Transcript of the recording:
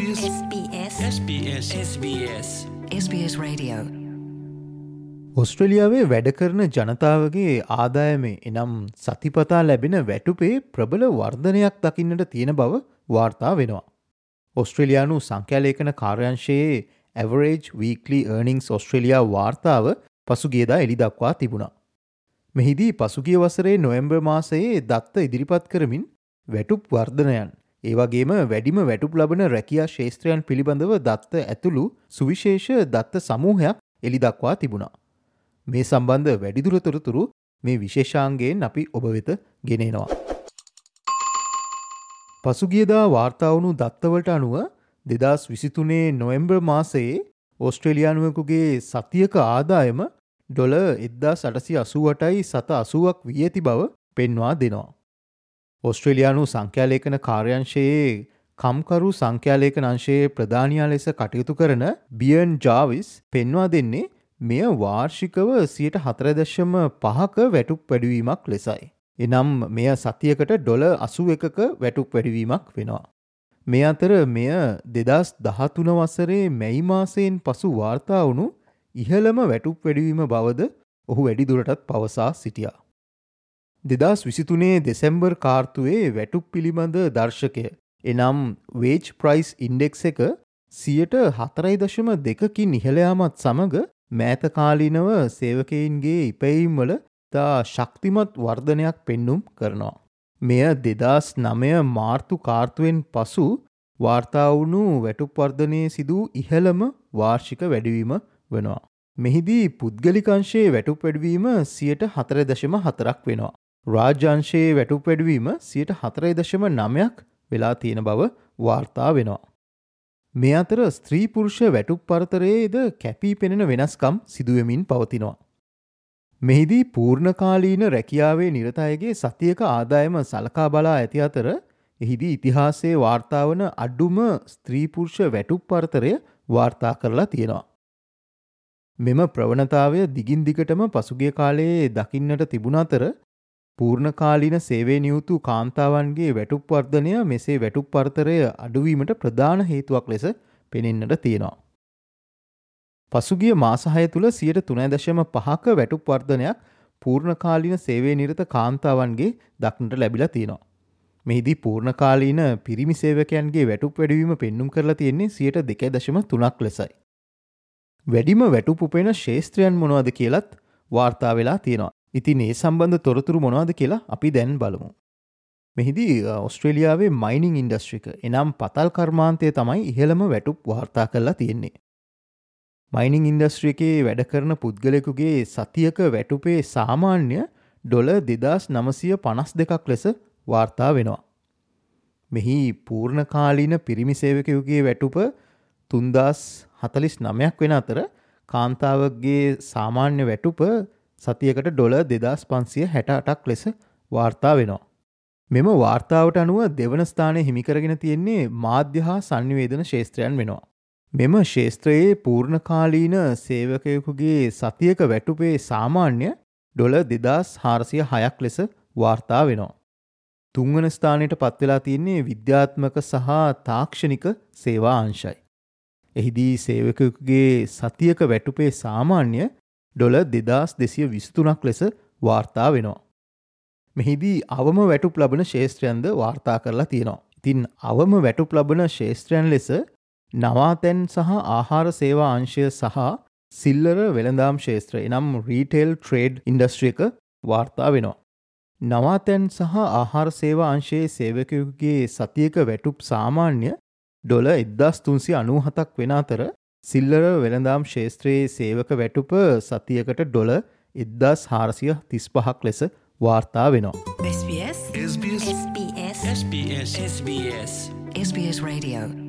SBS SBS SBS SBS SBS Radio. ඔස්ට්‍රලියාවේ වැඩ කරන ජනතාවගේ ආදායමේ එනම් සතිපතා ලැබෙන වැටුපේ ප්‍රබල වර්ධනයක් දකින්නට තියෙන බව වාර්තා වෙනවා. ඔස්ට්‍රලයානු සංඛ්‍යාලේකන කාර්යංශයේ ඇවරේජ් වීකලි ඒර්නිංස් ඔස්ට්‍රලයා වාර්තාව පසුගේදා එලි දක්වා තිබුණා. මෙහිදී පසුගිය වසරේ නොයම්බ මාසයේ දත්ත ඉදිරිපත් කරමින් වැටුප් වර්ධනයන් ඒවගේම වැඩිම වැටුප් ලබන රැකියා ශේත්‍රයන් පිළිබඳව දත්ත ඇතුළු සුවිශේෂ දත්ත සමූහයක් එලි දක්වා තිබුණා. මේ සම්බන්ධ වැඩිදුරතොරතුරු මේ විශේෂාන්ගේෙන් අපි ඔබ වෙත ගෙනෙනවා. පසුගියදා වාර්තාවුණු දත්තවලට අනුව දෙදස් විසිතුනේ නොෙම්බර් මාසයේ ඕස්ට්‍රේලියයානුවකුගේ සතියක ආදායම ඩොල එද්දා සටසි අසුවටයි සත අසුවක් වී ඇති බව පෙන්වා දෙනවා. ඔස්ට්‍රේලයානු සංඛ්‍යාලේකන කාර්යංශයේ කම්කරු සංඛ්‍යාලේකන අංශයේ ප්‍රධානයා ලෙස කටයුතු කරන බියන් ජාවිස් පෙන්වා දෙන්නේ මෙය වාර්ෂිකව සියට හතරදශම පහක වැටුප් වැඩවීමක් ලෙසයි. එනම් මෙය සතියකට ඩොල අසු එකක වැටුප් වැඩවීමක් වෙනවා. මේ අතර මෙය දෙදස් දහතුන වසරේ මැයිමාසයෙන් පසු වාර්තා වුණු ඉහළම වැටුප් වැඩවීම බවද ඔහු වැඩිදුරටත් පවසා සිටියා. දෙදස් විසිතුනේ දෙසැම්බර් කාර්තුවේ වැටුප් පිළිබඳ දර්ශකය එනම් වේජ් ප්‍රයිස් ඉන්ඩෙක්ස් එක සියට හතරයි දශම දෙකකින් ඉහළයාමත් සමඟ මෑතකාලිනව සේවකයින්ගේ ඉපැයිම්වල තා ශක්තිමත් වර්ධනයක් පෙන්නුම් කරනවා. මෙය දෙදස් නමය මාර්තු කාර්තුවෙන් පසු වාර්තාවුණු වැටුප්වර්ධනය සිදූ ඉහළම වාර්ෂික වැඩවීම වෙනවා. මෙහිදී පුද්ගලිකංශයේ වැටුප් වැඩවීම සියට හතර දශම හතරක් වෙනවා. රාජ්‍යංශයේ වැටුප් වැඩවීම සියට හතරයි දශම නමයක් වෙලා තියෙන බව වාර්තා වෙනවා. මේ අතර ස්ත්‍රීපුරුෂ වැටුප් පරතරයේද කැපී පෙනෙන වෙනස්කම් සිදුවමින් පවතිනවා. මෙහිදී පූර්ණකාලීන රැකියාවේ නිරතයගේ සතියක ආදායම සලකා බලා ඇති අතර එහිදී ඉතිහාසයේ වාර්තාවන අඩුම ස්ත්‍රීපුරුෂ වැටුප් පරතරය වාර්තා කරලා තියෙනවා. මෙම ප්‍රවණතාවය දිගින් දිගටම පසුගිය කාලයේ දකින්නට තිබුණ අතර පූර්ණකාලීන සේවේ නියුතු කාන්තාවන්ගේ වැටුප් වර්ධනය මෙසේ වැටුප් පර්තරය අඩුවීමට ප්‍රධාන හේතුවක් ලෙස පෙනෙන්නට තියෙනවා. පසුගිය මාසහය තුළ සියට තුනදශම පහක වැටුප් වර්ධනයක් පූර්ණකාලීන සේවේ නිරත කාන්තාවන්ගේ දක්නට ලැබිලා තියෙනවා. මෙහිදී පූර්ණකාලීන පිරිමි සේවකයන්ගේ වැටුප් වැඩවීම පෙන්නුම් කරලා තියෙන්නේ සියට දෙක දශම තුනක් ලෙසයි. වැඩිම වැටුප් උපෙන ශේත්‍රයන් මොනවද කියලත් වාර්තා වෙලා තියෙනවා. ඉතින් ඒ සම්බන්ධ තොරතුරු මොනවාද කියලා අපි දැන් බලමු. මෙහිදී ඔස්ට්‍රේලියාවේ මයිනිං ඉන්ඩස්ට්‍රික එනම් පතල් කර්මාන්තය තමයි ඉහළම වැටුප් වාර්තා කරලා තියෙන්නේ. මයිනිං ඉන්ඩස්ට්‍රිකේ වැඩ කරන පුද්ගලෙකුගේ සතියක වැටුපේ සාමාන්‍ය ඩොල දෙදස් නමසය පනස් දෙකක් ලෙස වාර්තා වෙනවා. මෙහි පූර්ණකාලීන පිරිමිසේවකයුගේ වැටුප තුන්දස් හතලිස් නමයක් වෙන අතර කාන්තාවගේ සාමාන්‍ය වැටුප සතියකට ඩොල දෙදස් පන්සිය හැට අටක් ලෙස වාර්තා වෙනවා. මෙම වාර්තාවට අනුව දෙවන ස්ථානය හිමිකරගෙන තියෙන්නේ මාධ්‍ය හා සංනිවේදන ශේත්‍රයන් වෙනවා. මෙම ශේත්‍රයේ පූර්ණකාලීන සේවකයකුගේ සතියක වැටුපේ සාමාන්‍ය ඩොල දෙදස් හාරසිය හයක් ලෙස වාර්තා වෙනවා. තුංගන ස්ථානයට පත්වෙලා තියන්නේ විද්‍යාත්මක සහ තාක්ෂණික සේවා අංශයි. එහිදී සේවකකුගේ සතියක වැටුපේ සාමාන්‍ය ඩොල දෙදස් දෙසිය විස්තුනක් ලෙස වාර්තා වෙනවා. මෙහිදී අවම වැටුප් ලබන ශේත්‍රයන්ද වාර්තා කරලා තියෙනවා. ඉතින් අවම වැටුප් ලබන ශේත්‍රයන් ලෙස නවාතැන් සහ ආහාර සේවා අංශය සහ සිල්ලර වෙළඳාම් ශේත්‍ර එනම් රීටෙල් ට්‍රේඩ් ඉන්ඩස්ට්‍රියක වාර්තා වෙනවා. නවාතැන් සහ ආහාර සේවා අංශයේ සේවකයකුගේ සතියක වැටුප් සාමාන්‍ය ඩොල එද්දස් තුන්සි අනූහතක් වෙන අතර සිල්ලර වෙළඳාම් ශේත්‍රයේ සේවක වැටුප සතියකට ඩොල එද්දස් හාරසිය තිස් පහක් ලෙස වාර්තා වෙනවා. SBS SBS SBS SBS SBS SBS Radio